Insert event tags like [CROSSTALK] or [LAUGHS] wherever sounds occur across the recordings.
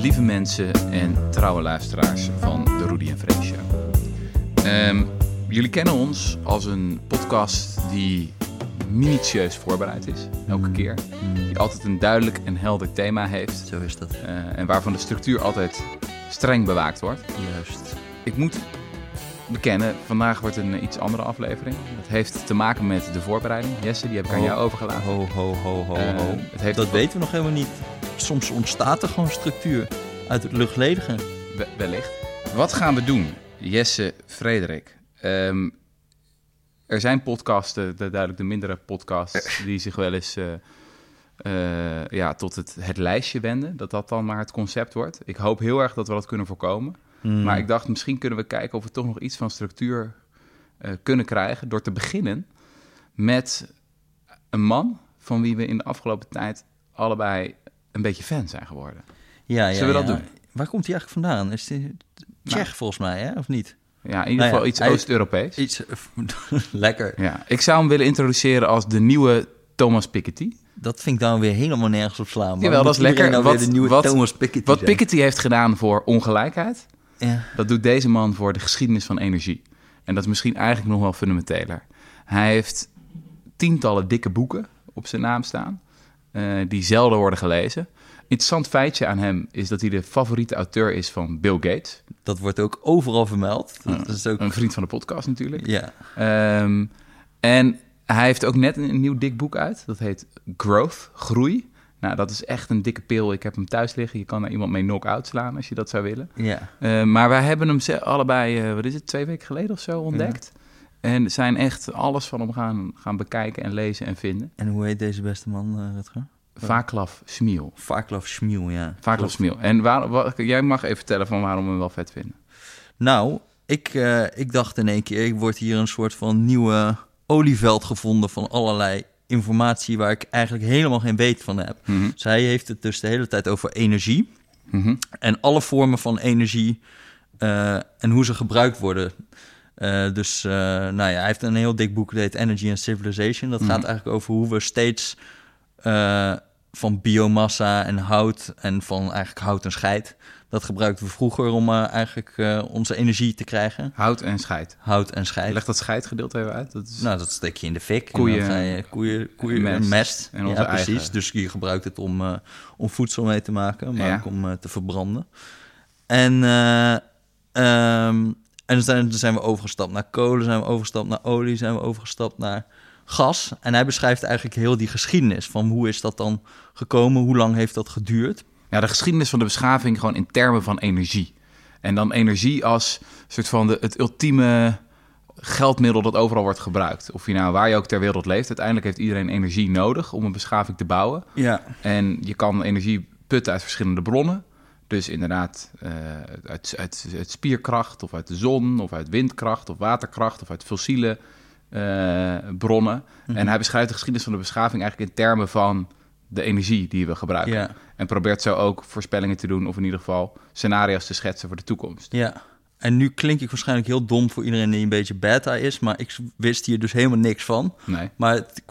lieve mensen en trouwe luisteraars van de Rudy en Freek Show. Ehm, jullie kennen ons als een podcast die minutieus voorbereid is, elke keer. Die altijd een duidelijk en helder thema heeft. Zo is dat. eh, en waarvan de structuur altijd streng bewaakt wordt. Juist. Ik moet bekennen, vandaag wordt een eh, iets andere aflevering. Dat heeft te maken met de voorbereiding. Jesse, die heb ik aan Oh. jou overgelaten. Ho, ho, ho, ho, Eh, ho. het heeft Dat weten we nog helemaal niet. Soms ontstaat er gewoon structuur uit het luchtledige. We- wellicht. Wat gaan we doen, Jesse, Frederik? Ehm, er zijn podcasten, de, duidelijk de mindere podcasts, die zich wel eens eh, eh, ja, tot het, het lijstje wenden. Dat dat dan maar het concept wordt. Ik hoop heel erg dat we dat kunnen voorkomen. Hmm. Maar ik dacht, misschien kunnen we kijken of we toch nog iets van structuur eh, kunnen krijgen. Door te beginnen met een man van wie we in de afgelopen tijd allebei een beetje fan zijn geworden. ja, ja, Zullen we dat ja. doen? Waar komt hij eigenlijk vandaan? Is hij Tsjech Nou. volgens mij, hè? Of niet? Ja, in ieder Nou ja, geval iets Oost-Europees. Iets... [LAUGHS] Lekker. Ja, ik zou hem willen introduceren als de nieuwe Thomas Piketty. Dat vind ik dan weer helemaal nergens op slaan. Jawel, dat is lekker. Nou weer Wat- de nieuwe wat- Thomas Piketty Wat zijn? Piketty heeft gedaan voor ongelijkheid, Ja. dat doet deze man voor de geschiedenis van energie. En dat is misschien eigenlijk nog wel fundamenteler. Hij heeft tientallen dikke boeken op zijn naam staan, die zelden worden gelezen. Interessant feitje aan hem is dat hij de favoriete auteur is van Bill Gates. Dat wordt ook overal vermeld. Dat is ook... Een vriend van de podcast natuurlijk. Ja. Ehm, en hij heeft ook net een, een nieuw dik boek uit. Dat heet Growth, Groei. Nou, dat is echt een dikke pil. Ik heb hem thuis liggen. Je kan er iemand mee knock-out slaan als je dat zou willen. Ja. Eh, maar wij hebben hem allebei, eh, wat is het, twee weken geleden of zo ontdekt. En zijn echt alles van hem gaan, gaan bekijken en lezen en vinden. En hoe heet deze beste man, uh, Rutger? Vaclav Smil. Vaclav Smil, ja. Vaclav Klopt. Smil. En waar, wa- jij mag even vertellen van waarom we hem wel vet vinden. Nou, ik, eh, ik dacht in één keer, ik word hier een soort van nieuwe olieveld gevonden van allerlei informatie waar ik eigenlijk helemaal geen weet van heb. Mhm. Zij heeft het dus de hele tijd over energie Mhm. en alle vormen van energie eh, en hoe ze gebruikt worden. Eh, dus eh, nou ja, hij heeft een heel dik boek, dat heet Energy and Civilization. Dat Mhm. gaat eigenlijk over hoe we steeds eh, van biomassa en hout en van eigenlijk hout en scheid. Dat gebruikten we vroeger om eigenlijk onze energie te krijgen. Hout en scheid. Hout en scheid. Leg dat scheidgedeelte even uit. Dat is... Nou, dat steek je in de fik. Koeien- En je koeien, koeien mest. mest. mest. En onze ja, precies. eigen. Dus je gebruikt het om, om voedsel mee te maken, maar Ja. ook om te verbranden. En, eh, ehm, en dan zijn, dan zijn we overgestapt naar kolen, zijn we overgestapt naar olie, zijn we overgestapt naar gas. En hij beschrijft eigenlijk heel die geschiedenis van hoe is dat dan gekomen, hoe lang heeft dat geduurd. Ja, de geschiedenis van de beschaving gewoon in termen van energie. En dan energie als soort van de, het ultieme geldmiddel dat overal wordt gebruikt. Of je nou waar je ook ter wereld leeft, uiteindelijk heeft iedereen energie nodig om een beschaving te bouwen. Ja. En je kan energie putten uit verschillende bronnen. Dus inderdaad eh, uit, uit, uit spierkracht, of uit de zon, of uit windkracht, of waterkracht, of uit fossiele eh, bronnen. En hij beschrijft de geschiedenis van de beschaving eigenlijk in termen van de energie die we gebruiken. En probeert zo ook voorspellingen te doen, of in ieder geval scenario's te schetsen voor de toekomst. Ja. En nu klink ik waarschijnlijk heel dom voor iedereen die een beetje beta is, maar ik wist hier dus helemaal niks van. Nee. Maar het,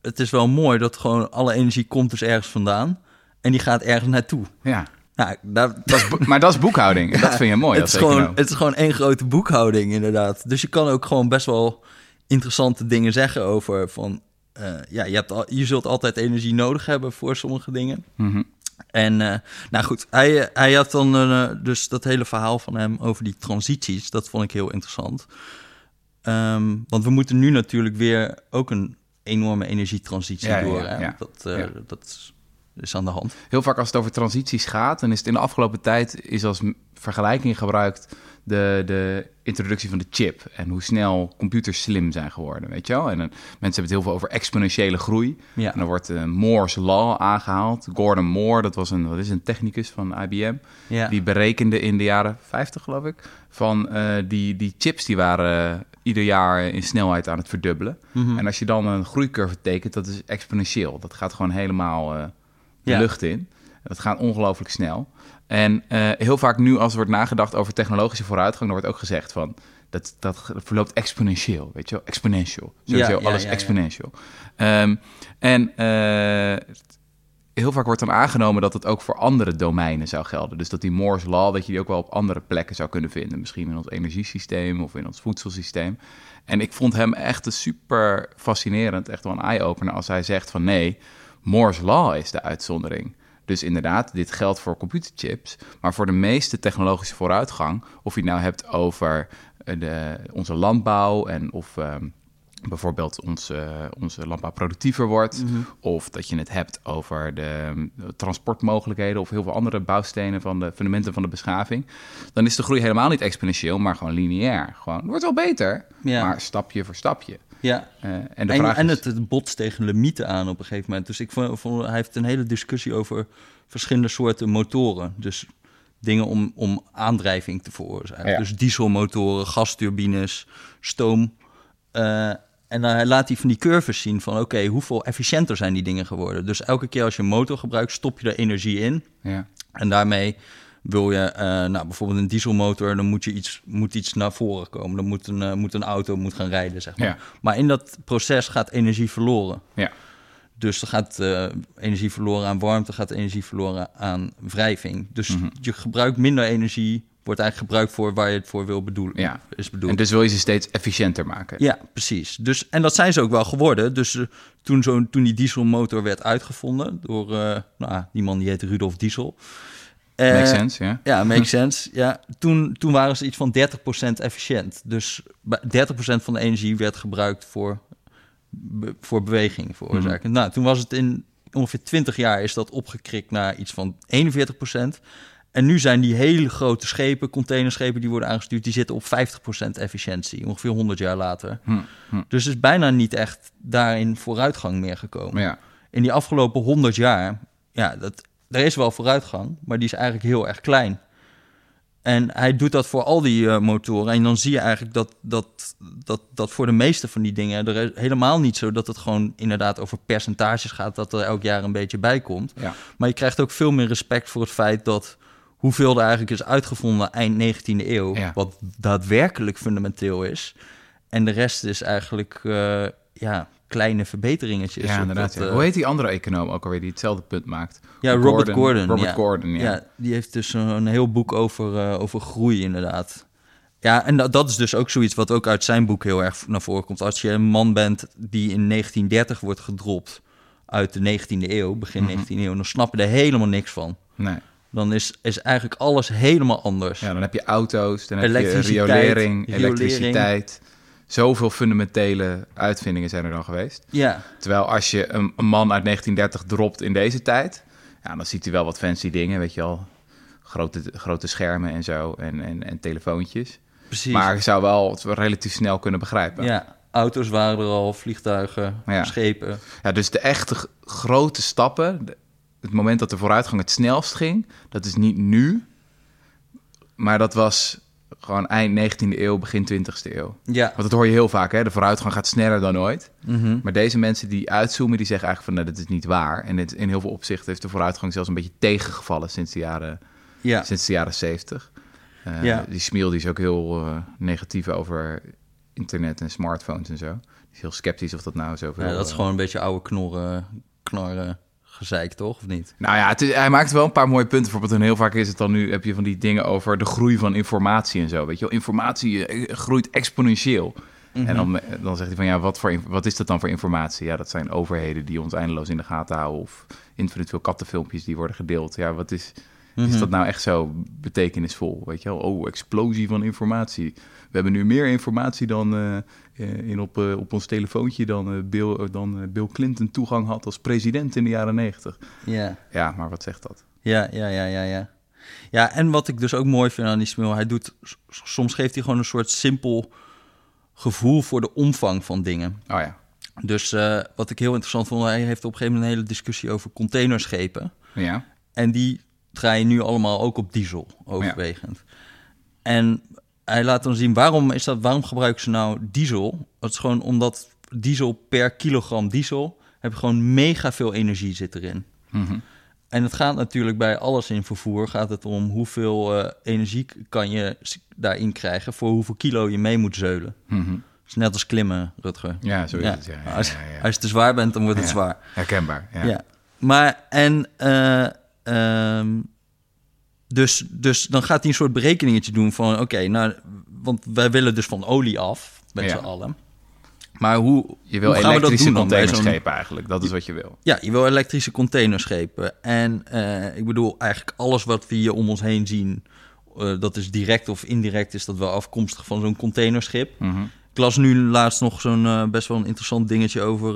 het is wel mooi dat gewoon alle energie komt dus ergens vandaan. En die gaat ergens naartoe. Ja, Nou, dat is, maar dat is boekhouding. [LAUGHS] Dat vind je mooi het, is gewoon, het is gewoon één grote boekhouding, inderdaad. Dus je kan ook gewoon best wel interessante dingen zeggen over van... eh, ja, je, hebt al, je zult altijd energie nodig hebben voor sommige dingen. Mhm. En eh, nou goed, hij, hij had dan eh, dus dat hele verhaal van hem over die transities. Dat vond ik heel interessant. Ehm, want we moeten nu natuurlijk weer ook een enorme energietransitie Ja, door. ja, hè? Dat, Ja. dat is, aan de hand. Heel vaak als het over transities gaat, dan is het in de afgelopen tijd is als vergelijking gebruikt de, de introductie van de chip en hoe snel computers slim zijn geworden, weet je wel? En dan, mensen hebben het heel veel over exponentiële groei. Ja. En dan wordt eh, Moore's Law aangehaald. Gordon Moore, dat was een, wat is een technicus van IBM, Ja. die berekende in de jaren 50, geloof ik, van eh, die, die chips die waren eh, ieder jaar in snelheid aan het verdubbelen. Mhm. En als je dan een groeicurve tekent, dat is exponentieel. Dat gaat gewoon helemaal eh, de Ja. lucht in. Dat gaat ongelooflijk snel. En eh, heel vaak nu als er wordt nagedacht over technologische vooruitgang, dan wordt ook gezegd van dat, dat verloopt exponentieel, weet je wel? Exponential. Sowieso Ja, ja, alles exponential. Ehm, en eh, heel vaak wordt dan aangenomen dat het ook voor andere domeinen zou gelden. Dus dat die Moore's Law, dat je die ook wel op andere plekken zou kunnen vinden. Misschien in ons energiesysteem of in ons voedselsysteem. En ik vond hem echt super fascinerend, echt wel een eye-opener als hij zegt van nee, Moore's Law is de uitzondering. Dus inderdaad, dit geldt voor computerchips, maar voor de meeste technologische vooruitgang, of je het nou hebt over eh, de, onze landbouw en of ehm, bijvoorbeeld onze, onze landbouw productiever wordt, Mhm. of dat je het hebt over de, um, transportmogelijkheden of heel veel andere bouwstenen van de fundamenten van de beschaving, dan is de groei helemaal niet exponentieel, maar gewoon lineair. Gewoon, het wordt wel beter, Ja. maar stapje voor stapje. Ja, Eh, en de en, vraag en is... het, botst tegen limieten aan op een gegeven moment. Dus ik vond, vond- hij heeft een hele discussie over verschillende soorten motoren. Dus dingen om, om aandrijving te veroorzaken. Ja. Dus dieselmotoren, gasturbines, stoom. Eh, en dan laat hij van die curves zien van... oké, hoeveel efficiënter zijn die dingen geworden? Dus elke keer als je een motor gebruikt, stop je er energie in. Ja. En daarmee wil je, eh, nou, bijvoorbeeld een dieselmotor, dan moet je iets, moet iets naar voren komen. Dan moet een, eh, moet een auto moet gaan rijden, zeg maar. Ja. Maar in dat proces gaat energie verloren. Ja. Dus er gaat eh, energie verloren aan warmte, gaat energie verloren aan wrijving. Dus Mhm. je gebruikt minder energie, wordt eigenlijk gebruikt voor waar je het voor wil bedoelen. Ja. Is bedoeld. En dus wil je ze steeds efficiënter maken. Ja, precies. Dus, en dat zijn ze ook wel geworden. Dus toen, zo, toen die dieselmotor werd uitgevonden door eh, nou, die man die heet Rudolf Diesel. Eh, Makes sense, ja. Ja, makes [LAUGHS] sense. Ja, toen, toen waren ze iets van 30% efficiënt. Dus bij- 30% van de energie werd gebruikt voor, voor beweging veroorzaken. Nou, toen was het in ongeveer 20 jaar is dat opgekrikt naar iets van 41%. En nu zijn die hele grote schepen, containerschepen die worden aangestuurd, die zitten op 50% efficiëntie, ongeveer 100 jaar later. Hm, hm. Dus er is bijna niet echt daarin vooruitgang meer gekomen. Ja. In die afgelopen 100 jaar, ja, dat, er is wel vooruitgang, maar die is eigenlijk heel erg klein. En hij doet dat voor al die eh, motoren. En dan zie je eigenlijk dat, dat, dat, dat voor de meeste van die dingen... er helemaal niet zo dat het gewoon inderdaad over percentages gaat... dat er elk jaar een beetje bij komt. Ja. Maar je krijgt ook veel meer respect voor het feit dat... hoeveel er eigenlijk is uitgevonden eind 19e eeuw... Ja. wat daadwerkelijk fundamenteel is. En de rest is eigenlijk eh, ja, kleine verbeteringetjes. Ja, inderdaad. dat, ja. eh, Hoe heet die andere econoom ook alweer die hetzelfde punt maakt? Ja, Robert Gordon. Robert ja. Gordon, ja. Ja, die heeft dus een, heel boek over, eh, over groei, inderdaad. Ja, en dat, dat is dus ook zoiets wat ook uit zijn boek heel erg naar voren komt. Als je een man bent die in 1930 wordt gedropt uit de 19e eeuw, begin Mhm. 19e eeuw, dan snap je er helemaal niks van. Nee. Dan is, is eigenlijk alles helemaal anders. Ja, dan heb je auto's, dan heb je riolering. elektriciteit. Zoveel fundamentele uitvindingen zijn er dan geweest. Ja, Terwijl als je een, een man uit 1930 dropt in deze tijd... Ja, dan ziet hij wel wat fancy dingen, weet je wel. Grote, grote schermen en zo en, en, en telefoontjes. precies. Maar je zou wel het relatief snel kunnen begrijpen. ja, auto's waren er al, vliegtuigen, Ja. schepen. Ja, dus de echte grote stappen, het moment dat de vooruitgang het snelst ging, dat is niet nu, maar dat was gewoon eind 19e eeuw, begin 20e eeuw. Ja, Want dat hoor je heel vaak, hè? de vooruitgang gaat sneller dan ooit. mhm. Maar deze mensen die uitzoomen, die zeggen eigenlijk van nou, dat is niet waar. En het, in heel veel opzichten heeft de vooruitgang zelfs een beetje tegengevallen sinds de jaren, ja. sinds de jaren 70. Eh, Ja. Die Smiel die is ook heel eh, negatief over internet en smartphones en zo. Die is heel sceptisch of dat nou zoveel... ja, dat is eh, gewoon een beetje oude knorren, knorren gezeik, toch? Of niet? Nou ja, het is- hij maakt wel een paar mooie punten. Bijvoorbeeld, en heel vaak is het dan nu, heb je van die dingen over de groei van informatie en zo. Weet je wel, informatie eh, groeit exponentieel. Mhm. En dan, eh, dan zegt hij van, ja, wat, voor, wat is dat dan voor informatie? Ja, dat zijn overheden die ons eindeloos in de gaten houden. Of infinite veel kattenfilmpjes die worden gedeeld. Ja, wat is, Mhm. is dat nou echt zo betekenisvol? Weet je wel, oh, explosie van informatie. We hebben nu meer informatie dan eh, eh, in op, eh, op ons telefoontje dan, Bill, dan Bill Clinton toegang had als president in de jaren negentig. Ja. Ja, maar wat zegt dat? Ja, ja, ja, ja, ja. Ja, en wat ik dus ook mooi vind aan die Smil, hij doet, soms geeft hij gewoon een soort simpel gevoel voor de omvang van dingen. Oh ja, Dus wat ik heel interessant vond, hij heeft op een gegeven moment een hele discussie over containerschepen. ja, En die draaien nu allemaal ook op diesel, overwegend. En hij laat dan zien, waarom, is dat, waarom gebruiken ze nou diesel? Dat is gewoon omdat diesel per kilogram diesel... heb je gewoon mega veel energie zit erin. Mhm. En het gaat natuurlijk bij alles in vervoer... gaat het om hoeveel eh, energie kan je daarin krijgen... voor hoeveel kilo je mee moet zeulen. Mhm. Het is net als klimmen, Rutger. ja, zo is Ja. het. Ja, ja, als, je te zwaar bent, dan wordt het zwaar. Herkenbaar, ja. Ja. Maar en ehm, dus, dus dan gaat hij een soort berekeningetje doen van oké, nou, want wij willen dus van olie af met Ja. z'n allen. Maar hoe, Je wil hoe gaan we dat elektrische doen dan bij zo'n- containerschepen eigenlijk. Dat is wat je wil. Ja, je wil elektrische containerschepen. En eh, ik bedoel, eigenlijk alles wat we hier om ons heen zien, eh, dat is direct of indirect, is dat wel afkomstig van zo'n containerschip. Mhm. Ik las nu laatst nog zo'n eh, best wel een interessant dingetje over.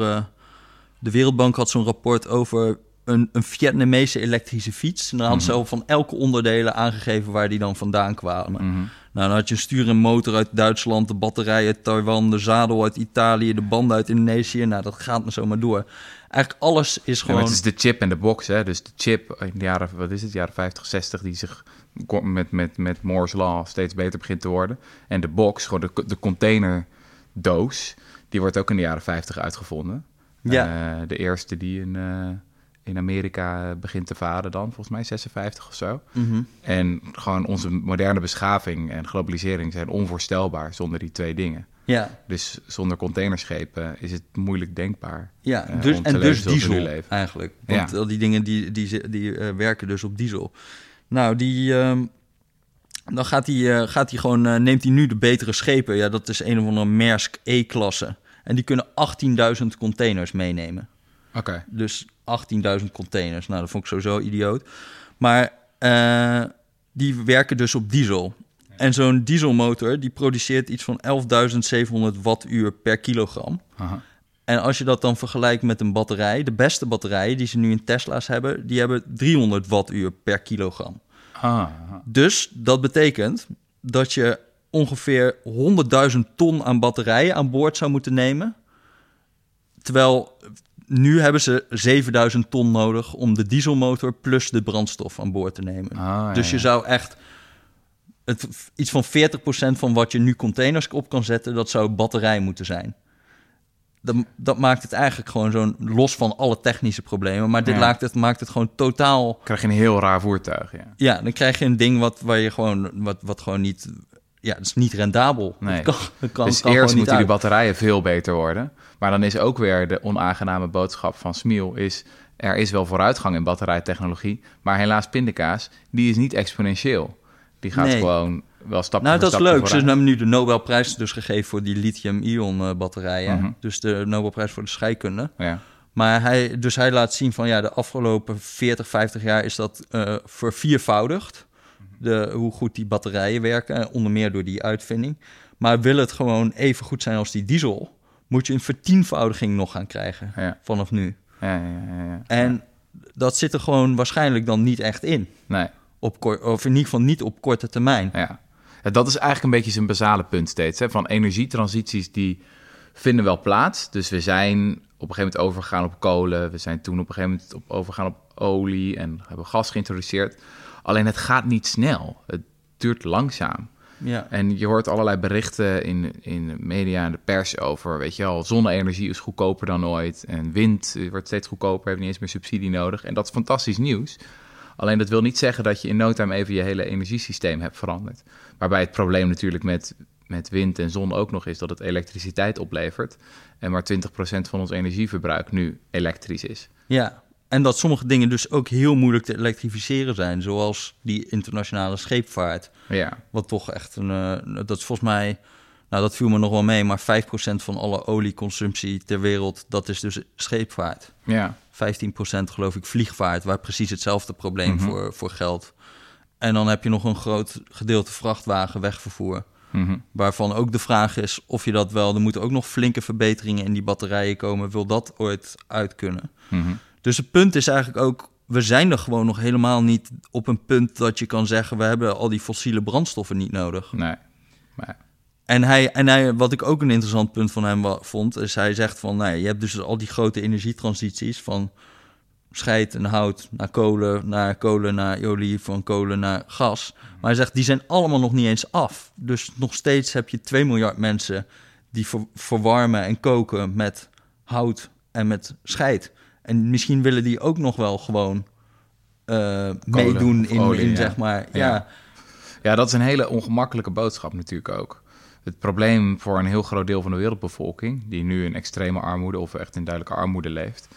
de Wereldbank had zo'n rapport over een, een Vietnamese elektrische fiets. En dan hadden ze al van elke onderdelen aangegeven waar die dan vandaan kwamen. Mhm. Nou, dan had je een stuur en motor uit Duitsland, de batterij uit Taiwan, de zadel uit Italië, de banden uit Indonesië. Nou, dat gaat maar zomaar door. Eigenlijk alles is Ja, maar gewoon. het is de chip en de box. Hè? Dus de chip in de jaren, wat is het, jaren 50, 60, die zich met, met, met Moore's Law steeds beter begint te worden. En de box, gewoon de, de containerdoos, die wordt ook in de jaren 50 uitgevonden. Ja. Eh, de eerste die eh, in Amerika begint te varen dan, volgens mij 56 of zo. Mhm. En gewoon onze moderne beschaving en globalisering zijn onvoorstelbaar zonder die twee dingen. Ja, Dus zonder containerschepen is het moeilijk denkbaar. ja. eh, dus, en dus diesel leven. eigenlijk. Want Ja. al die dingen die, die, die, eh, werken dus op diesel. Nou, die. ehm, dan gaat hij, eh, gaat hij gewoon, eh, neemt hij nu de betere schepen. Ja, dat is een of andere Maersk E-klasse. En die kunnen 18.000 containers meenemen. Oké. Dus 18.000 containers. Nou, dat vond ik sowieso idioot. Maar eh, die werken dus op diesel. En zo'n dieselmotor die produceert iets van 11.700 wattuur per kilogram. Aha. En als je dat dan vergelijkt met een batterij, de beste batterijen die ze nu in Tesla's hebben, die hebben 300 wattuur per kilogram. Ah, Dus dat betekent dat je ongeveer 100.000 ton aan batterijen aan boord zou moeten nemen. Terwijl nu hebben ze 7000 ton nodig om de dieselmotor plus de brandstof aan boord te nemen. Ah, dus ja, je zou echt het, iets van 40% van wat je nu containers op kan zetten, dat zou batterij moeten zijn. Dat, dat maakt het eigenlijk gewoon zo'n los van alle technische problemen. Maar dit Ja. maakt, het, maakt het gewoon totaal krijg je een heel raar voertuig, ja. ja, dan krijg je een ding wat, waar je gewoon, wat, wat gewoon niet... Ja, dat is niet rendabel. Nee. Kan, dus kan eerst moeten die batterijen veel beter worden. Maar dan is ook weer de onaangename boodschap van Smiel... is er is wel vooruitgang in batterijtechnologie... maar helaas pindakaas, die is niet exponentieel. Die gaat Nee. gewoon wel stap Nou, dat is leuk. Ze hebben nu de Nobelprijs dus gegeven voor die lithium-ion eh, batterijen. Mhm. Dus de Nobelprijs voor de scheikunde. Ja. Maar hij, dus hij laat zien van ja, de afgelopen 40, 50 jaar is dat eh verviervoudigd. De, hoe goed die batterijen werken, onder meer door die uitvinding. Maar wil het gewoon even goed zijn als die diesel, moet je een vertienvoudiging nog gaan krijgen Ja. vanaf nu. Ja, ja, ja, ja. En dat zit er gewoon waarschijnlijk dan niet echt in. Nee, Op of in ieder geval niet op korte termijn. ja. Ja, Dat is eigenlijk een beetje zijn basale punt steeds. Hè? Van energietransities die vinden wel plaats. Dus we zijn op een gegeven moment overgegaan op kolen. We zijn toen op een gegeven moment op overgegaan op olie en hebben gas geïntroduceerd. Alleen het gaat niet snel. Het duurt langzaam. Ja. En je hoort allerlei berichten in, in de media en de pers over, weet je wel, zonne-energie is goedkoper dan ooit. En wind wordt steeds goedkoper, heeft niet eens meer subsidie nodig. En dat is fantastisch nieuws. Alleen dat wil niet zeggen dat je in no time even je hele energiesysteem hebt veranderd. Waarbij het probleem natuurlijk met, met wind en zon ook nog is dat het elektriciteit oplevert. En maar 20% van ons energieverbruik nu elektrisch is. ja. En dat sommige dingen dus ook heel moeilijk te elektrificeren zijn. Zoals die internationale scheepvaart. Ja, Wat toch echt een... eh, dat is volgens mij... Nou, dat viel me nog wel mee. Maar 5% van alle olieconsumptie ter wereld, dat is dus scheepvaart. 15% ja, geloof ik vliegvaart, waar precies hetzelfde probleem Mhm. voor, voor geldt. En dan heb je nog een groot gedeelte vrachtwagen wegvervoer. mhm, Waarvan ook de vraag is of je dat wel... Er moeten ook nog flinke verbeteringen in die batterijen komen. Wil dat ooit uit kunnen? mhm. Dus het punt is eigenlijk ook... We zijn er gewoon nog helemaal niet op een punt dat je kan zeggen... we hebben al die fossiele brandstoffen niet nodig. nee. Maar, En, hij, en hij, wat ik ook een interessant punt van hem vond... is hij zegt van... Nou, ja, je hebt dus al die grote energietransities... van scheid en hout naar kolen, naar kolen naar olie... van kolen naar gas. Maar hij zegt, die zijn allemaal nog niet eens af. Dus nog steeds heb je 2 miljard mensen... die ver- verwarmen en koken met hout en met scheid. En misschien willen die ook nog wel gewoon... eh, meedoen in, olie, in ja. zeg maar... Ja. ja Ja, dat is een hele ongemakkelijke boodschap natuurlijk ook. Het probleem voor een heel groot deel van de wereldbevolking, die nu in extreme armoede of echt in duidelijke armoede leeft,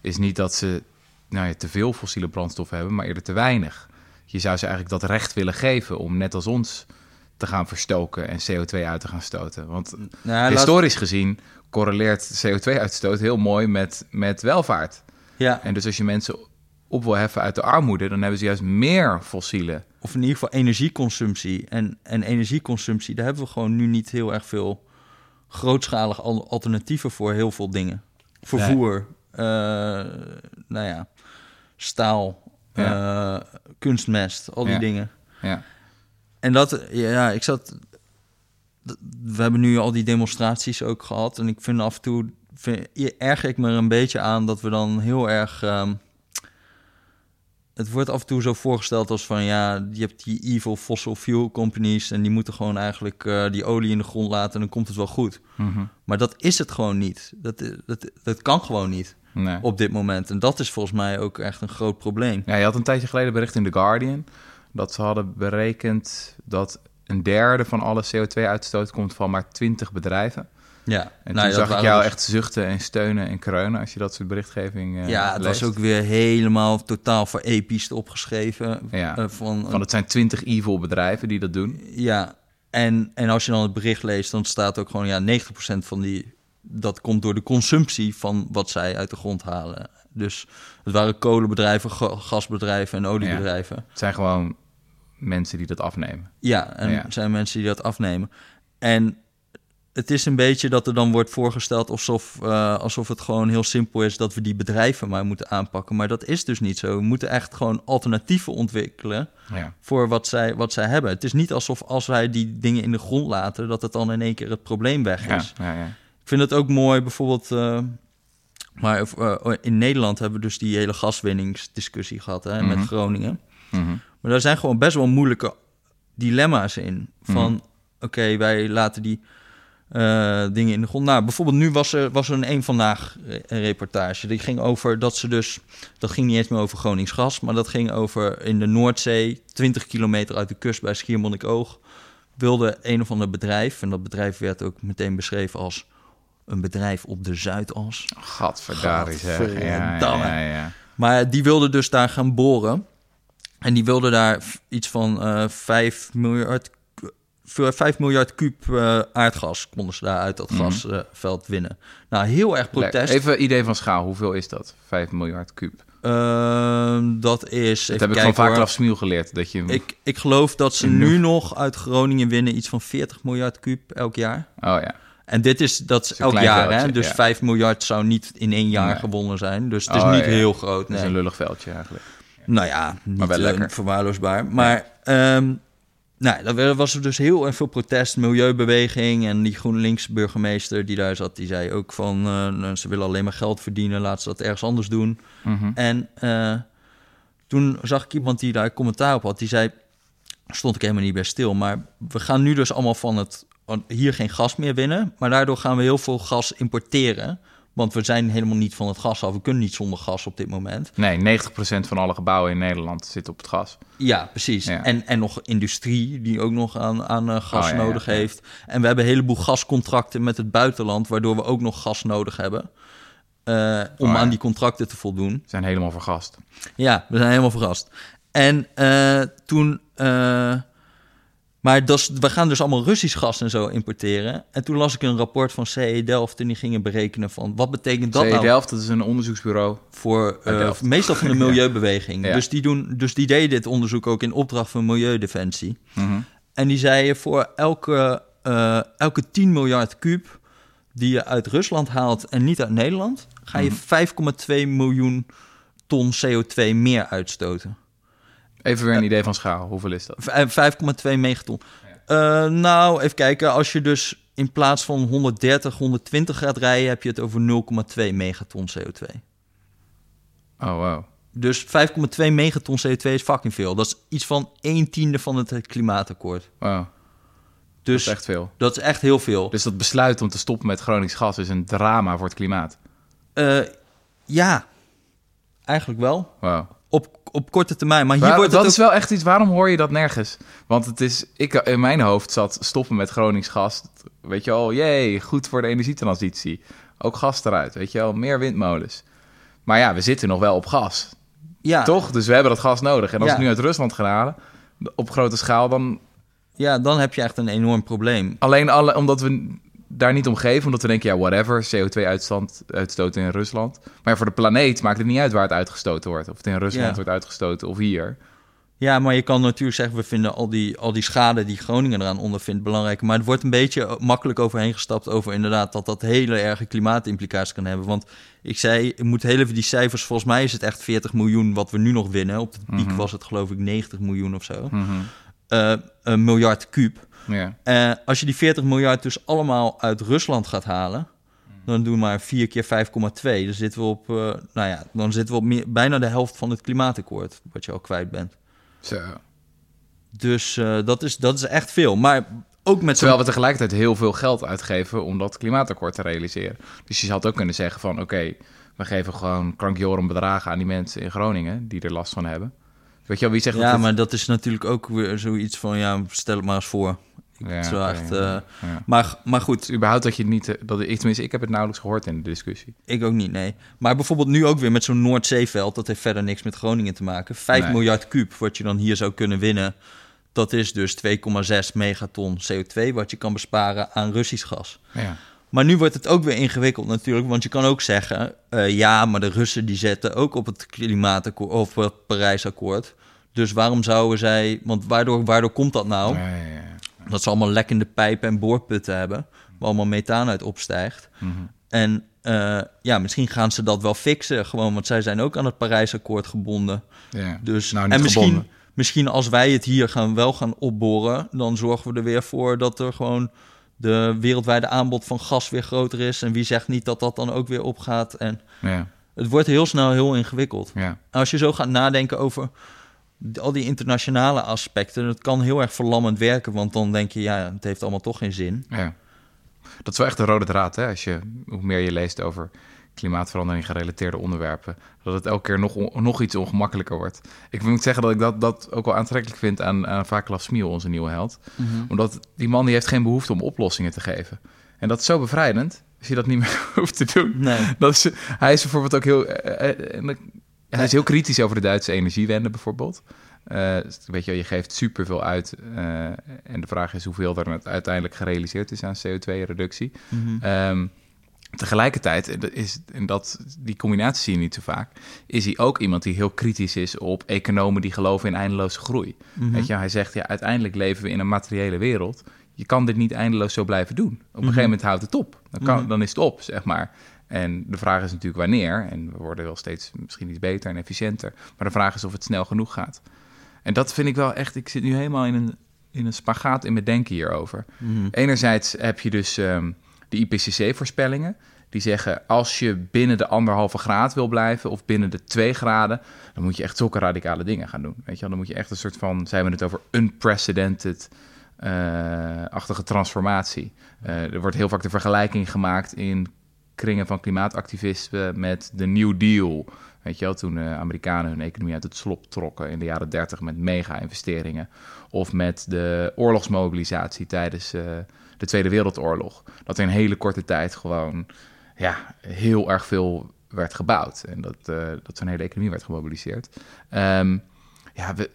is niet dat ze nou ja, te veel fossiele brandstoffen hebben, maar eerder te weinig. Je zou ze eigenlijk dat recht willen geven om net als ons te gaan verstoken en CO2 uit te gaan stoten. Want Nou, laat- historisch gezien correleert CO2-uitstoot heel mooi met, met welvaart. ja, En dus als je mensen op wil heffen uit de armoede, dan hebben ze juist meer fossiele. of in ieder geval energieconsumptie. En, en energieconsumptie, daar hebben we gewoon nu niet heel erg veel grootschalige al- alternatieven voor heel veel dingen. Vervoer, eh, nou ja, staal, eh, kunstmest, al die Ja. dingen. Ja, En dat, ja, ik zat. We hebben nu al die demonstraties ook gehad. En ik vind af en toe. Vind, erger ik me er een beetje aan dat we dan heel erg. ehm, het wordt af en toe zo voorgesteld als van ja, je hebt die evil fossil fuel companies. En die moeten gewoon eigenlijk eh, die olie in de grond laten. En dan komt het wel goed. Mhm. Maar dat is het gewoon niet. Dat, dat, dat kan gewoon niet nee. op dit moment. En dat is volgens mij ook echt een groot probleem. Ja, je had een tijdje geleden bericht in The Guardian dat ze hadden berekend dat een derde van alle CO2-uitstoot komt van maar 20 bedrijven. Ja, En nou, toen zag ik jou dus- echt zuchten en steunen en kreunen als je dat soort berichtgeving eh Ja, het leest. was ook weer helemaal totaal voor episch opgeschreven. Ja, Eh, van, Van het zijn 20 evil bedrijven die dat doen. ja, en, en als je dan het bericht leest, dan staat ook gewoon ja, 90% van die. Dat komt door de consumptie van wat zij uit de grond halen. Dus het waren kolenbedrijven, ga- gasbedrijven en oliebedrijven. Het zijn gewoon mensen die dat afnemen. Ja, en Ja. er zijn mensen die dat afnemen. En het is een beetje dat er dan wordt voorgesteld alsof, eh, alsof het gewoon heel simpel is dat we die bedrijven maar moeten aanpakken. Maar dat is dus niet zo. We moeten echt gewoon alternatieven ontwikkelen Ja, voor wat zij, wat zij hebben. Het is niet alsof als wij die dingen in de grond laten, dat het dan in één keer het probleem weg is. ja, ja. Ik vind het ook mooi, bijvoorbeeld. eh, maar eh, in Nederland hebben we dus die hele gaswinningsdiscussie gehad hè, met Mhm. Groningen. Mhm. Maar daar zijn gewoon best wel moeilijke dilemma's in. Van, Mhm. oké, wij laten die eh, dingen in de grond. Nou, bijvoorbeeld nu was er, was er een één vandaag re- een reportage. Die ging over dat ze dus... Dat ging niet eens meer over Gronings gas... maar dat ging over in de Noordzee... 20 kilometer uit de kust bij Schiermonnikoog... wilde een of ander bedrijf... en dat bedrijf werd ook meteen beschreven als... een bedrijf op de Zuidas. Gadverdarie zeg. Ja, ja, ja, ja. Maar die wilde dus daar gaan boren. En die wilde daar iets van eh 5 miljard, ku- voor 5 miljard kuub eh, aardgas konden ze daar uit dat Mhm. gasveld winnen. Nou, heel erg protest. Even idee van schaal. Hoeveel is dat? 5 miljard kuub. Ehm, dat is. Dat heb ik van vaak Smiel geleerd. Dat je... Ik, ik geloof dat ze In nu nog uit Groningen winnen iets van 40 miljard kuub elk jaar. Oh ja. En dit is, dat is is elk jaar, hè? Dus ja. 5 miljard zou niet in één jaar Nee. gewonnen zijn. Dus het is Oh, niet heel groot. Dat is nee. een lullig veldje eigenlijk. Nou ja, niet wel eh, lekker. verwaarloosbaar. Maar ehm nou, dan was er dus heel erg veel protest, milieubeweging. En die GroenLinks burgemeester die daar zat, die zei ook van... eh, nou, ze willen alleen maar geld verdienen, laten ze dat ergens anders doen. Mhm. En eh, toen zag ik iemand die daar commentaar op had. Die zei, stond ik helemaal niet bij stil. Maar we gaan nu dus allemaal van het hier geen gas meer winnen. Maar daardoor gaan we heel veel gas importeren. Want we zijn helemaal niet van het gas af. We kunnen niet zonder gas op dit moment. Nee, 90% van alle gebouwen in Nederland zit op het gas. Ja, precies. Ja. En, en nog industrie die ook nog aan, aan eh, gas Oh, ja, nodig ja. heeft. En we hebben een heleboel gascontracten met het buitenland, waardoor we ook nog gas nodig hebben. eh, om Oh, aan die contracten te voldoen. We zijn helemaal vergast. Ja, we zijn helemaal verrast. En eh, toen. Maar we gaan dus allemaal Russisch gas en zo importeren. En toen las ik een rapport van CE Delft en die gingen berekenen van wat betekent dat CE nou Delft, dat is een onderzoeksbureau. voor eh, meestal van de [LAUGHS] milieubeweging. Ja. Dus, die doen, dus die deden dit onderzoek ook in opdracht van Milieudefensie. Mhm. En die zeiden voor elke, eh, elke 10 miljard kuub die je uit Rusland haalt en niet uit Nederland, ga je Mhm. 5,2 miljoen ton CO2 meer uitstoten. Even weer een idee van schaal. Hoeveel is dat? V- eh, 5,2 megaton. Eh, nou, even kijken. Als je dus in plaats van 130, 120 gaat rijden, heb je het over 0,2 megaton CO2. Oh, wow. Dus 5,2 megaton CO2 is fucking veel. Dat is iets van 1 tiende van het klimaatakkoord. wow. Dat Dus is echt veel. dat is echt heel veel. Dus dat besluit om te stoppen met Gronings gas is een drama voor het klimaat. Eh, ja, eigenlijk wel. Wow. Op, korte termijn. Maar hier wordt dat het is wel echt iets, waarom hoor je dat nergens? Want het is, ik, in mijn hoofd zat stoppen met Gronings gas. Weet je al, jee, goed voor de energietransitie. Ook gas eruit, weet je wel, meer windmolens. Maar ja, we zitten nog wel op gas. Ja, Toch? Dus we hebben dat gas nodig. En als Ja. we nu uit Rusland gaan halen, op grote schaal, dan ja, dan heb je echt een enorm probleem. alleen alle, omdat we daar niet om geven, omdat we denken, ja, whatever, CO2-uitstoot uitstoten in Rusland. Maar voor de planeet maakt het niet uit waar het uitgestoten wordt. Of het in Rusland Ja. wordt uitgestoten of hier. Ja, maar je kan natuurlijk zeggen, we vinden al die, al die schade die Groningen eraan ondervindt belangrijk. Maar het wordt een beetje makkelijk overheen gestapt over inderdaad dat dat hele erge klimaatimplicaties kan hebben. Want ik zei, ik moet heel even die cijfers, volgens mij is het echt 40 miljoen wat we nu nog winnen. Op de piek Mhm. was het geloof ik 90 miljoen of zo. Mhm. Eh, een miljard kuub. Ja. Eh, als je die 40 miljard dus allemaal uit Rusland gaat halen, dan doen we maar 4 keer 5,2. Dan zitten we op, eh, nou ja, dan zitten we op meer, bijna de helft van het klimaatakkoord, wat je al kwijt bent. Zo. Dus eh, dat, is, dat is echt veel. Maar ook met Terwijl we tegelijkertijd heel veel geld uitgeven om dat klimaatakkoord te realiseren. Dus je zou het ook kunnen zeggen van, oké, we geven gewoon krankjoren bedragen aan die mensen in Groningen die er last van hebben. Weet je wel, wie zegt Ja, dat maar dat is natuurlijk ook weer zoiets van, ja, stel het maar eens voor. Ja, het is wel echt, ja, eh, ja. Maar, maar goed, Dus überhaupt dat je niet, eh, dat ik tenminste, ik heb het nauwelijks gehoord in de discussie. ik ook niet, nee. Maar bijvoorbeeld nu ook weer met zo'n Noordzeeveld, dat heeft verder niks met Groningen te maken. 5 Nee. miljard kuub, wat je dan hier zou kunnen winnen. Dat is dus 2,6 megaton CO2 wat je kan besparen aan Russisch gas. Ja. Maar nu wordt het ook weer ingewikkeld natuurlijk, want je kan ook zeggen... eh, ja, maar de Russen die zetten ook op het klimaatakkoord of het Parijsakkoord. Dus waarom zouden zij... Want waardoor, waardoor komt dat nou? Ja, ja, ja. Dat ze allemaal lekkende pijpen en boorputten hebben... waar allemaal methaan uit opstijgt. Mhm. En eh, ja, misschien gaan ze dat wel fixen, gewoon, want zij zijn ook aan het Parijsakkoord gebonden. Dus, Nou, en misschien, gebonden. misschien als wij het hier gaan, wel gaan opboren, dan zorgen we er weer voor dat er gewoon de wereldwijde aanbod van gas weer groter is. En wie zegt niet dat dat dan ook weer opgaat? En het wordt heel snel heel ingewikkeld. ja. Als je zo gaat nadenken over al die internationale aspecten, het kan heel erg verlammend werken, want dan denk je, ja, het heeft allemaal toch geen zin. Ja. Dat is wel echt de rode draad, hè? Als je, hoe meer je leest over klimaatverandering gerelateerde onderwerpen, dat het elke keer nog, nog iets ongemakkelijker wordt. Ik moet zeggen dat ik dat, dat ook wel aantrekkelijk vind aan, aan Vaclav Smil, onze nieuwe held. Omdat die man die heeft geen behoefte om oplossingen te geven. En dat is zo bevrijdend, als je dat niet meer [LAUGHS] hoeft te doen. Nee. Dat is, hij is bijvoorbeeld ook heel... eh, eh, hij is heel kritisch over de Duitse energiewende bijvoorbeeld. Eh, weet je, je geeft superveel uit. eh, en de vraag is hoeveel er uiteindelijk gerealiseerd is aan CO2-reductie. Mhm. Ehm, tegelijkertijd, is, en dat, die combinatie zie je niet zo vaak, is hij ook iemand die heel kritisch is op economen die geloven in eindeloze groei. Mhm. Weet je, hij zegt, ja, uiteindelijk leven we in een materiële wereld. Je kan dit niet eindeloos zo blijven doen. Op een Mhm. gegeven moment houdt het op. Dan, kan, dan is het op, zeg maar. En de vraag is natuurlijk wanneer. En we worden wel steeds misschien iets beter en efficiënter. Maar de vraag is of het snel genoeg gaat. En dat vind ik wel echt... Ik zit nu helemaal in een, in een spagaat in mijn denken hierover. Mhm. Enerzijds heb je dus ehm, de IPCC-voorspellingen. Die zeggen, als je binnen de anderhalve graad wil blijven... of binnen de twee graden... dan moet je echt zulke radicale dingen gaan doen. Weet je wel? Dan moet je echt een soort van... zijn we het over unprecedented... eh, achtige transformatie. Eh, er wordt heel vaak de vergelijking gemaakt in kringen van klimaatactivisten met de New Deal. Weet je wel, toen de Amerikanen hun economie uit het slop trokken in de jaren 30 met mega-investeringen. Of met de oorlogsmobilisatie tijdens eh, de Tweede Wereldoorlog. Dat in hele korte tijd gewoon ja, heel erg veel werd gebouwd. En dat, eh, dat zo'n hele economie werd gemobiliseerd. Ehm, ja, we,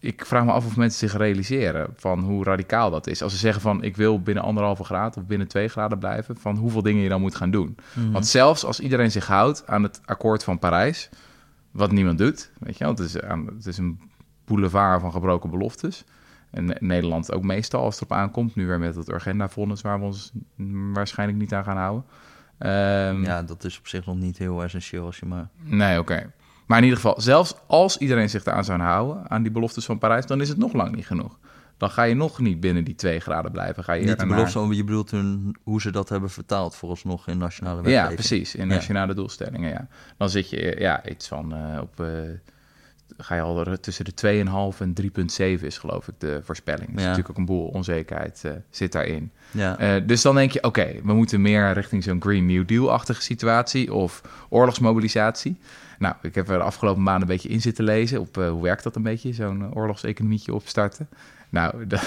ik vraag me af of mensen zich realiseren van hoe radicaal dat is. Als ze zeggen van ik wil binnen anderhalve graad of binnen twee graden blijven, van hoeveel dingen je dan moet gaan doen. Mhm. Want zelfs als iedereen zich houdt aan het akkoord van Parijs, wat niemand doet, weet je wel, het is, aan, het is een boulevard van gebroken beloftes. En Ne- Nederland ook meestal als het erop aankomt, nu weer met het Urgenda-vonnis waar we ons waarschijnlijk niet aan gaan houden. Ehm, Ja, dat is op zich nog niet heel essentieel als je maar... Nee, oké. Maar in ieder geval, zelfs als iedereen zich eraan zou houden, aan die beloftes van Parijs, dan is het nog lang niet genoeg. Dan ga je nog niet binnen die twee graden blijven. Ga je Niet de belofte, maar je bedoelt hun, hoe ze dat hebben vertaald vooralsnog in nationale wetgeving. Ja, precies. In Ja. nationale doelstellingen, ja. Dan zit je ja, iets van eh, op... eh, ga je al er tussen de 2,5 en 3,7 is geloof ik de voorspelling. Dus Ja. natuurlijk ook een boel onzekerheid eh, zit daarin. Ja. Dus dan denk je, oké, we moeten meer richting zo'n Green New Deal-achtige situatie of oorlogsmobilisatie. Nou, ik heb er de afgelopen maanden een beetje in zitten lezen op eh, hoe werkt dat een beetje, zo'n eh, oorlogseconomietje opstarten. Nou, [LAUGHS] dat,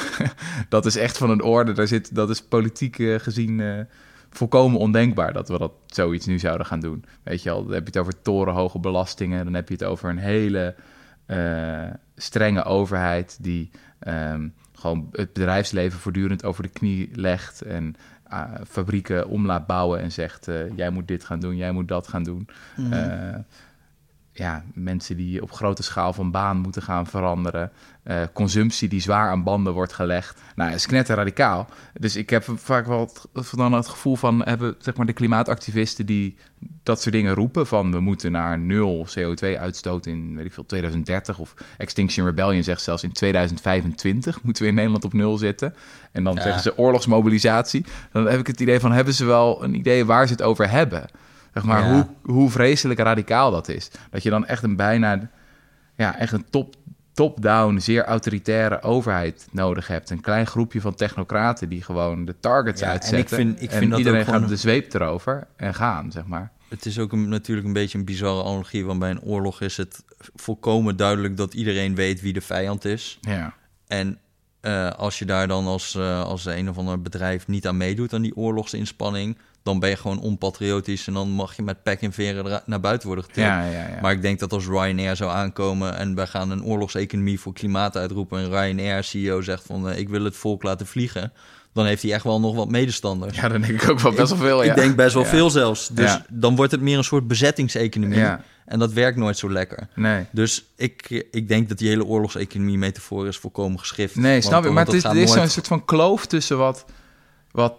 dat is echt van een orde. Daar zit, dat is politiek eh, gezien volkomen ondenkbaar dat we dat zoiets nu zouden gaan doen. Weet je al, dan heb je het over torenhoge belastingen, dan heb je het over een hele strenge overheid die um, gewoon het bedrijfsleven voortdurend over de knie legt en uh, fabrieken om laat bouwen en zegt: uh, jij moet dit gaan doen, jij moet dat gaan doen. Mm ja, mensen die op grote schaal van baan moeten gaan veranderen. Uh, consumptie die zwaar aan banden wordt gelegd. Nou, het is knetter radicaal. Dus ik heb vaak wel het, dan het gevoel van hebben zeg maar, de klimaatactivisten die dat soort dingen roepen. Van we moeten naar nul CO2-uitstoot in weet ik veel, 2030. Of Extinction Rebellion zegt zelfs in 2025 [LAUGHS] moeten we in Nederland op nul zitten. En dan zeggen ze oorlogsmobilisatie. Dan heb ik het idee van hebben ze wel een idee waar ze het over hebben. Zeg maar, hoe, hoe vreselijk radicaal dat is. Dat je dan echt een bijna, ja, echt een top, top-down, zeer autoritaire overheid nodig hebt. Een klein groepje van technocraten die gewoon de targets uitzetten. En, ik vind, ik vind dat iedereen gaat de zweep erover en gaan, zeg maar. Het is ook een, natuurlijk een beetje een bizarre analogie, want bij een oorlog is het volkomen duidelijk dat iedereen weet wie de vijand is. Ja. En uh, als je daar dan als, uh, als een of ander bedrijf niet aan meedoet aan die oorlogsinspanning, dan ben je gewoon onpatriotisch en dan mag je met pek en veren naar buiten worden getild. Ja, ja, ja. Maar ik denk dat als Ryanair zou aankomen en wij gaan een oorlogseconomie voor klimaat uitroepen en Ryanair CEO zegt van uh, ik wil het volk laten vliegen, dan heeft hij echt wel nog wat medestanders. Ja, dan denk ik ook wel best wel veel. Ja. Ik denk best wel veel zelfs. Dus dan wordt het meer een soort bezettingseconomie. En dat werkt nooit zo lekker. Nee. Dus ik, ik denk dat die hele oorlogseconomie metafoor is volkomen geschift. Nee, snap je. Maar het is, er is zo'n soort van kloof tussen wat, wat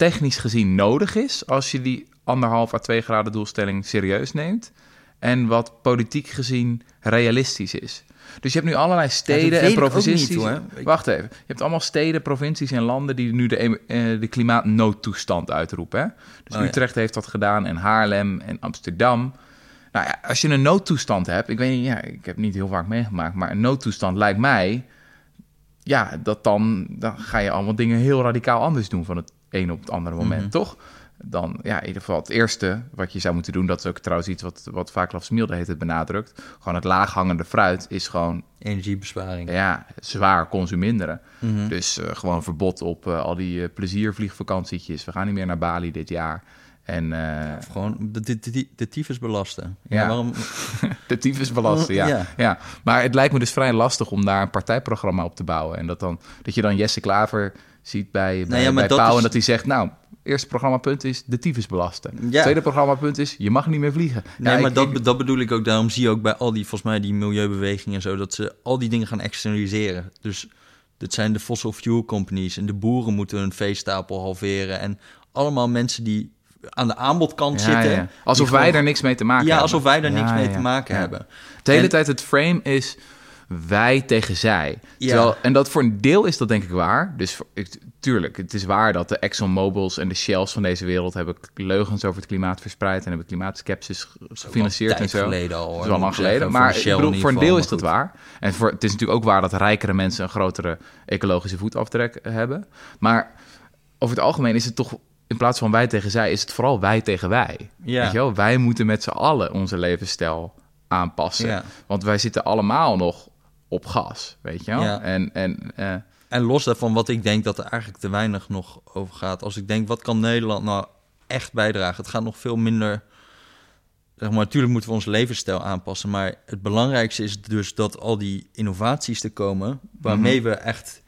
technisch gezien nodig is als je die anderhalf à twee graden doelstelling serieus neemt. En wat politiek gezien realistisch is. Dus je hebt nu allerlei steden en provincies. Niet, Wacht even. Je hebt allemaal steden, provincies en landen die nu de, eh, de klimaatnoodtoestand uitroepen. Hè? Dus oh, Utrecht heeft dat gedaan en Haarlem en Amsterdam. Nou ja, als je een noodtoestand hebt, ik weet niet, ja, ik heb niet heel vaak meegemaakt, maar een noodtoestand lijkt mij, ja, dat dan, dan ga je allemaal dingen heel radicaal anders doen van het een op het andere moment, mhm. toch? Dan, ja, in ieder geval het eerste wat je zou moeten doen, dat is ook trouwens iets wat, wat vaak Lafsmielde heeft het benadrukt. Gewoon het laaghangende fruit is gewoon... Energiebesparing. Ja, zwaar consuminderen. Mm Dus uh, gewoon verbod op uh, al die uh, pleziervliegvakantietjes. We gaan niet meer naar Bali dit jaar. En, ja, gewoon de, de, de, de tyfus belasten. Ja, ja waarom... [LAUGHS] de tyfus belasten, ja. ja. ja. Maar het lijkt me dus vrij lastig om daar een partijprogramma op te bouwen. En dat, dan, dat je dan Jesse Klaver ziet bij, bij, nou bij Pauw... en dat hij zegt, nou, eerste programmapunt is de tyfus belasten. Ja. Tweede programmapunt is, je mag niet meer vliegen. Nee, maar dat, dat bedoel ik ook. Daarom zie je ook bij al die, volgens mij, die milieubewegingen en zo... dat ze al die dingen gaan externaliseren. Dus dit zijn de fossil fuel companies... en de boeren moeten hun veestapel halveren... en allemaal mensen die aan de aanbodkant zitten. Alsof wij er niks mee te maken ja, hebben. Ja, alsof wij er niks mee te maken hebben. De hele tijd het frame is wij tegen zij. Terwijl, en dat voor een deel is dat denk ik waar. Dus tuurlijk, het is waar dat de ExxonMobils en de Shells van deze wereld hebben leugens over het klimaat verspreid en hebben klimaatskepsis gefinancierd en zo. Geleden al, Dat is wel lang geleden. Maar ik bedoel, voor een deel is dat waar. En voor, het is natuurlijk ook waar dat rijkere mensen een grotere ecologische voetafdruk hebben. Maar over het algemeen is het toch in plaats van wij tegen zij, is het vooral wij tegen wij. Ja. Weet je wel? Wij moeten met z'n allen onze levensstijl aanpassen. Want wij zitten allemaal nog op gas, weet je wel? Ja. En, en, uh... en los daarvan wat ik denk dat er eigenlijk te weinig nog over gaat. Als ik denk, wat kan Nederland nou echt bijdragen? Het gaat nog veel minder... Zeg maar, natuurlijk moeten we onze levensstijl aanpassen. Maar het belangrijkste is dus dat al die innovaties te komen... waarmee mhm. we echt...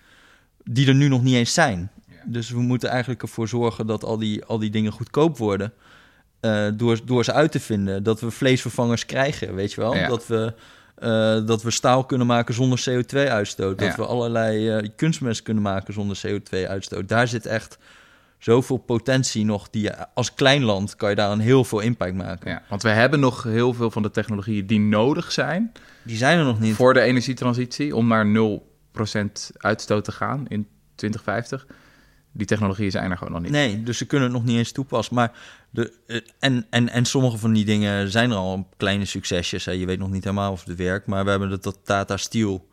die er nu nog niet eens zijn. Dus we moeten eigenlijk ervoor zorgen dat al die, al die dingen goedkoop worden... Uh, door, door ze uit te vinden. Dat we vleesvervangers krijgen, weet je wel? Dat we uh, dat we staal kunnen maken zonder CO2-uitstoot. Dat we allerlei uh, kunstmest kunnen maken zonder CO2-uitstoot. Daar zit echt zoveel potentie nog. Die je, als klein land kan je daar een heel veel impact maken. Ja, want we hebben nog heel veel van de technologieën die nodig zijn. Die zijn er nog niet. Voor de energietransitie om naar 0% uitstoot te gaan in 2050 die technologieën zijn er gewoon nog niet. Nee, dus ze kunnen het nog niet eens toepassen. Maar de, eh, en, en, en sommige van die dingen zijn er al kleine succesjes. Hè. Je weet nog niet helemaal of het werkt. Maar we hebben de tot Tata Steel.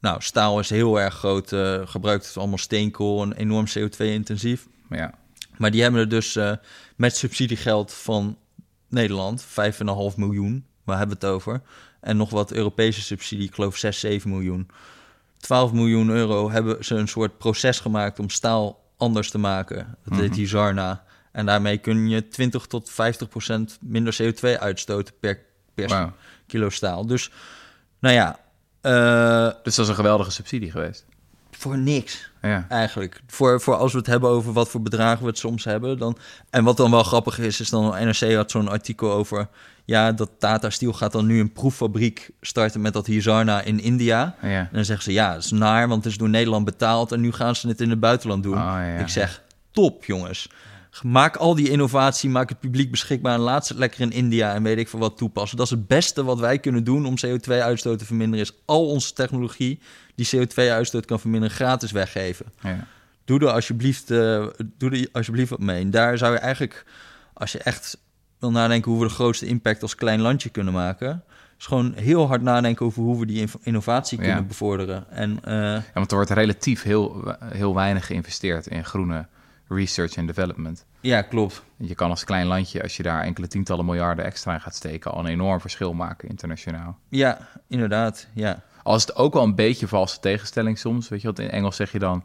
Nou, staal is heel erg groot. Uh, gebruikt het allemaal steenkool en enorm CO2-intensief. Ja. Maar die hebben er dus uh, met subsidiegeld van Nederland 5,5 miljoen. Waar hebben we het over? En nog wat Europese subsidie, ik geloof 6, 7 miljoen. 12 miljoen euro hebben ze een soort proces gemaakt om staal anders te maken. Dat heet die mhm. Zarna. En daarmee kun je 20 tot 50 procent minder CO2 uitstoten per, per kilo staal. Dus, nou ja, eh, Dus dat is een geweldige subsidie geweest. Voor niks Ja. eigenlijk. Voor, voor als we het hebben over wat voor bedragen we het soms hebben. Dan, en wat dan wel grappig is, is dan NRC had zo'n artikel over... ja, dat Tata Steel gaat dan nu een proeffabriek starten met dat Hizarna in India. Ja. En dan zeggen ze, ja, dat is naar, want het is door Nederland betaald... en nu gaan ze het in het buitenland doen. Oh, ja. Ik zeg, top jongens. Maak al die innovatie, maak het publiek beschikbaar... en laat ze het lekker in India en weet ik veel wat toepassen. Dat is het beste wat wij kunnen doen om CO2-uitstoot te verminderen... is al onze technologie die CO2-uitstoot kan verminderen gratis weggeven. Ja. Doe er alsjeblieft, eh, doe er alsjeblieft wat mee. En daar zou je eigenlijk, als je echt wil nadenken hoe we de grootste impact als klein landje kunnen maken, is gewoon heel hard nadenken over hoe we die innovatie Ja. kunnen bevorderen. En eh, Ja, want er wordt relatief heel, heel weinig geïnvesteerd in groene research en development. ja, klopt. Je kan als klein landje, als je daar enkele tientallen miljarden extra in gaat steken, al een enorm verschil maken internationaal. Ja, inderdaad. Ja, Als het ook wel een beetje valse tegenstelling soms, weet je wat, in Engels zeg je dan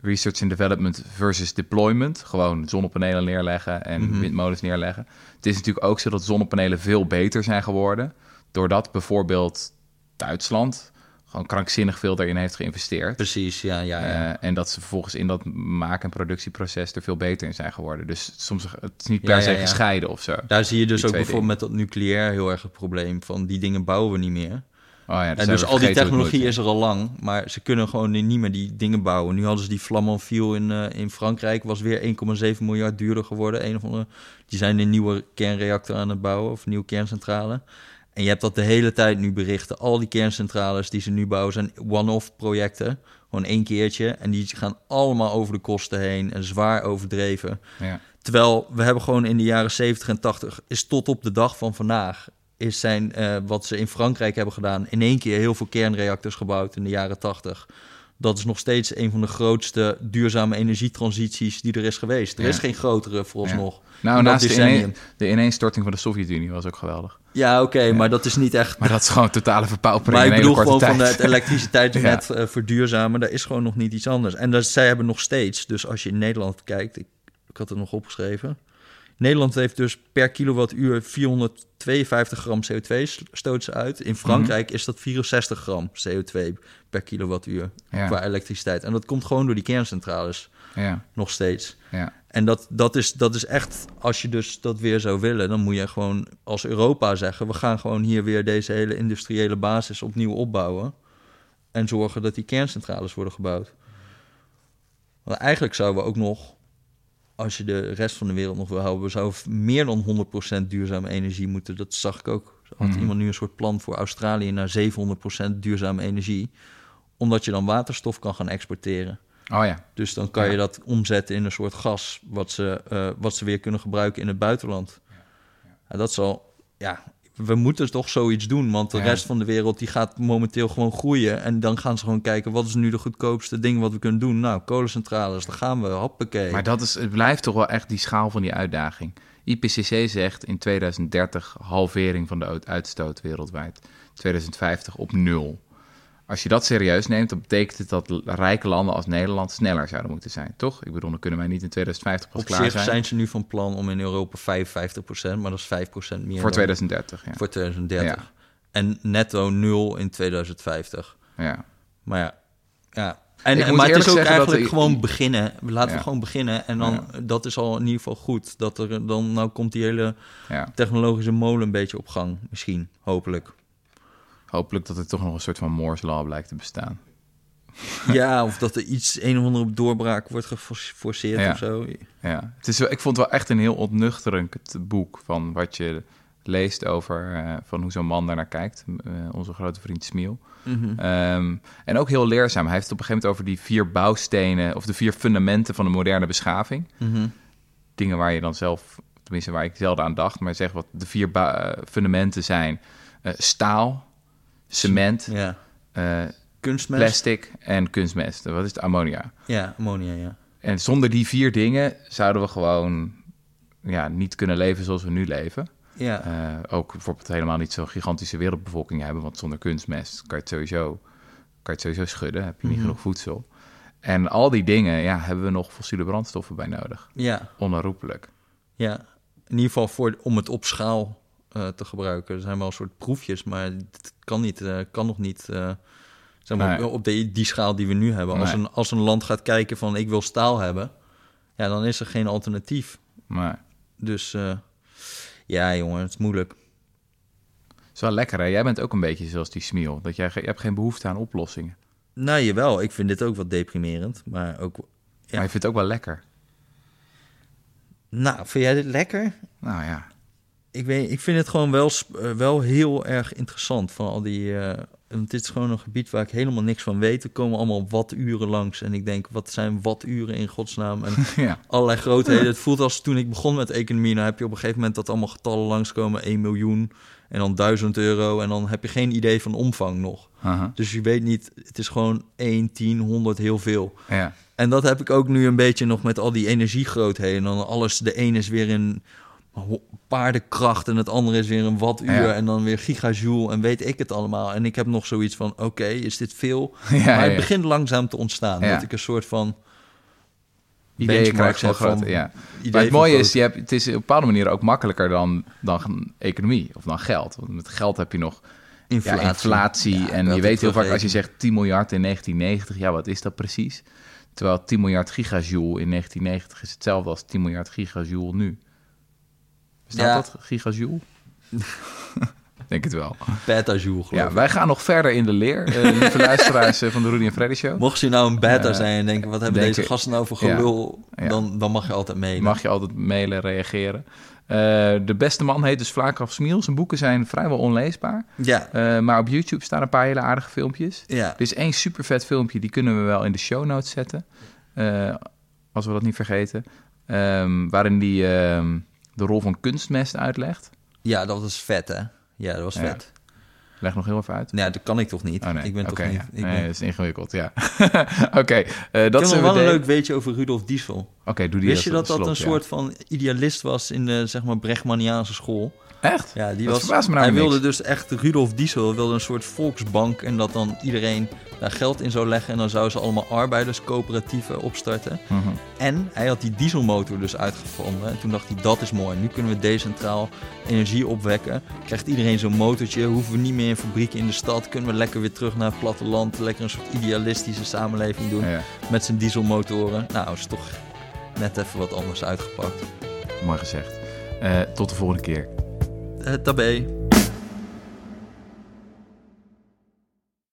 research and development versus deployment. Gewoon zonnepanelen neerleggen en Mhm. windmolens neerleggen. Het is natuurlijk ook zo dat zonnepanelen veel beter zijn geworden, doordat bijvoorbeeld Duitsland gewoon krankzinnig veel daarin heeft geïnvesteerd. precies. Ja, ja, ja. Eh, en dat ze vervolgens in dat maak- en productieproces er veel beter in zijn geworden. Dus soms het is niet per Ja, se ja. gescheiden of zo. Daar zie je dus ook bijvoorbeeld met dat nucleair heel erg het probleem van die dingen bouwen we niet meer. Oh ja, En dus al die technologie is er al lang, maar ze kunnen gewoon niet meer die dingen bouwen. Nu hadden ze die Flamanville in, eh, in Frankrijk, was weer 1,7 miljard duurder geworden. Een of andere, die zijn een nieuwe kernreactor aan het bouwen, of een nieuwe kerncentrale. En je hebt dat de hele tijd nu berichten. Al die kerncentrales die ze nu bouwen zijn one-off projecten. Gewoon één keertje. En die gaan allemaal over de kosten heen en zwaar overdreven. Ja. Terwijl we hebben gewoon in de jaren 70 en 80, is tot op de dag van vandaag, is zijn eh, wat ze in Frankrijk hebben gedaan, in één keer heel veel kernreactors gebouwd in de jaren 80. Dat is nog steeds een van de grootste duurzame energietransities die er is geweest. Er Ja. is geen grotere vooralsnog. Nou, In dat naast de, ineen- de ineenstorting van de Sovjet-Unie was ook geweldig. Ja, oké, maar dat is niet echt. Maar dat is gewoon totale verpaupering Maar ik bedoel gewoon van tijd. het elektriciteitsnet [LAUGHS] eh, verduurzamen. Daar is gewoon nog niet iets anders. En dat, zij hebben nog steeds, dus als je in Nederland kijkt, ik, ik had het nog opgeschreven. Nederland heeft dus per kilowattuur 452 gram CO2 stoot ze uit. In Frankrijk is dat 64 gram CO2 per kilowattuur Ja. qua elektriciteit. En dat komt gewoon door die kerncentrales Ja, nog steeds. ja. En dat, dat, is, dat is echt, als je dus dat weer zou willen, dan moet je gewoon als Europa zeggen: we gaan gewoon hier weer deze hele industriële basis opnieuw opbouwen. En zorgen dat die kerncentrales worden gebouwd. Want eigenlijk zouden we ook nog, als je de rest van de wereld nog wil houden, we zouden meer dan 100% duurzame energie moeten. Dat zag ik ook. Had Mhm. iemand nu een soort plan voor Australië naar 700% duurzame energie. Omdat je dan waterstof kan gaan exporteren. Oh ja, Dus dan kan Ja. je dat omzetten in een soort gas, wat ze, eh, wat ze weer kunnen gebruiken in het buitenland. En dat zal, ja, we moeten toch zoiets doen, want de Ja. rest van de wereld die gaat momenteel gewoon groeien. En dan gaan ze gewoon kijken, wat is nu de goedkoopste ding wat we kunnen doen? Nou, kolencentrales, daar gaan we, hoppakee. maar dat is, het blijft toch wel echt die schaal van die uitdaging. IPCC zegt in 2030 halvering van de uit- uitstoot wereldwijd. 2050 op nul. Als je dat serieus neemt, dan betekent het dat rijke landen als Nederland sneller zouden moeten zijn, toch? Ik bedoel, dan kunnen wij niet in 2050 pas Op klaar zich zijn. zijn ze nu van plan om in Europa 55%, maar dat is 5% meer voor dan 2030, ja. voor 2030. Ja. En netto nul in 2050. ja. Maar ja, ja. En, maar het is ook eigenlijk ik- gewoon beginnen. Laten Ja. we gewoon beginnen. En dan, dat is al in ieder geval goed. Dat er dan, nou komt die hele ja. technologische molen een beetje op gang. Misschien, hopelijk. Hopelijk dat er toch nog een soort van Moore's Law blijkt te bestaan. [LAUGHS] ja, of dat er iets, een of andere doorbraak wordt geforceerd Ja. of zo. Ja, het is wel, ik vond het wel echt een heel ontnuchterend boek van wat je leest over eh, van hoe zo'n man daarnaar kijkt. eh, onze grote vriend Smiel. Mhm. Ehm, en ook heel leerzaam. Hij heeft het op een gegeven moment over die vier bouwstenen of de vier fundamenten van de moderne beschaving. Mhm. Dingen waar je dan zelf, tenminste waar ik zelden aan dacht, maar zeg wat de vier eh, fundamenten zijn: staal, cement, Ja. eh, Kunstmest. plastic en kunstmest. Wat is het? Ammonia. Ja, ammonia, ja. En zonder die vier dingen zouden we gewoon ja, niet kunnen leven zoals we nu leven. Ja, Eh, ook bijvoorbeeld helemaal niet zo'n gigantische wereldbevolking hebben, want zonder kunstmest kan je het sowieso, kan je het sowieso schudden, heb je niet Mhm. genoeg voedsel. En al die dingen, ja, hebben we nog fossiele brandstoffen bij nodig. Ja, Onherroepelijk. ja. In ieder geval voor, om het op schaal eh, te gebruiken. Er zijn wel een soort proefjes, maar het kan, niet, eh, kan nog niet eh, zeg maar, Nee. op de, die schaal die we nu hebben. Als, een, als een land gaat kijken van ik wil staal hebben, ja, dan is er geen alternatief. Maar Dus ja, jongen, het is moeilijk. het is wel lekker, hè? Jij bent ook een beetje zoals die smiel. Dat jij, je hebt geen behoefte aan oplossingen. Nou, jawel, ik vind dit ook wat deprimerend, maar ook... Ja. Maar je vindt het ook wel lekker. Nou, vind jij dit lekker? Nou ja. Ik, weet, ik vind het gewoon wel, eh, wel heel erg interessant van al die. eh, want dit is gewoon een gebied waar ik helemaal niks van weet. Er komen allemaal watturen langs. En ik denk, wat zijn watturen in godsnaam? En [LAUGHS] ja. allerlei grootheden. Het voelt als toen ik begon met economie. Nou heb je op een gegeven moment dat allemaal getallen langskomen. 1 miljoen en dan 1000 euro. En dan heb je geen idee van omvang nog. Dus je weet niet, het is gewoon 1, 10, 100, heel veel. Ja. En dat heb ik ook nu een beetje nog met al die energiegrootheden. En dan alles, de ene is weer in paardenkracht en het andere is weer een wattuur Ja. en dan weer gigajoule en weet ik het allemaal. En ik heb nog zoiets van, oké, is dit veel? [LAUGHS] Ja, maar het ja. begint langzaam te ontstaan. Dat ik een soort van Ideeën krijgt van grote, ja. Maar het mooie groot- is, je hebt, het is op een bepaalde manier ook makkelijker dan, dan economie of dan geld. Want met geld heb je nog inflatie. Inflatie. En je weet heel vaak als je zegt 10 miljard in 1990, ja, wat is dat precies? Terwijl 10 miljard gigajoule in 1990 is hetzelfde als 10 miljard gigajoule nu. Bestaat Ja. dat, gigajoule? [LAUGHS] Denk het wel. Beta-joule, geloof Ja, ik. wij gaan nog verder in de leer, eh [LAUGHS] lieve luisteraars eh, van de Rudy en Freddy Show. Mocht je nou een beta Eh, zijn en denken, wat hebben denk deze ik- gasten nou voor gelul, Ja. Dan, dan mag je altijd mailen. Mag je altijd mailen, reageren. Eh, de beste man heet dus Vlaakaf Smiel. Zijn boeken zijn vrijwel onleesbaar. Ja, Eh, maar op YouTube staan een paar hele aardige filmpjes. ja. Er is één super vet filmpje, die kunnen we wel in de show notes zetten. Eh, als we dat niet vergeten. Ehm, waarin die ehm, de rol van kunstmest uitlegt. ja, dat was vet, hè? Ja, dat was Ja. vet. Leg nog heel even uit. Nou, dat kan ik toch niet? Oh nee, Ik ben toch niet... ja. Ik nee, ben... dat is ingewikkeld, ja. [LAUGHS] Oké, eh, Ik dat is nog wel een leuk weetje over Rudolf Diesel. Oké, doe die Wist je dat dat een ja. soort van idealist was in de zeg maar Brechtmaniaanse school? Echt? Ja, die Dat was. me nou hij niks. wilde dus echt Rudolf Diesel wilde een soort volksbank en dat dan iedereen daar geld in zou leggen en dan zouden ze allemaal arbeiderscoöperatieven opstarten. Mhm. En hij had die dieselmotor dus uitgevonden. En toen dacht hij, dat is mooi. Nu kunnen we decentraal energie opwekken. Krijgt iedereen zo'n motortje. Hoeven we niet meer in fabrieken in de stad. Kunnen we lekker weer terug naar het platteland. Lekker een soort idealistische samenleving doen. Ja, Met zijn dieselmotoren. Nou, is toch net even wat anders uitgepakt. mooi gezegd. Eh, tot de volgende keer. Uh, tabé.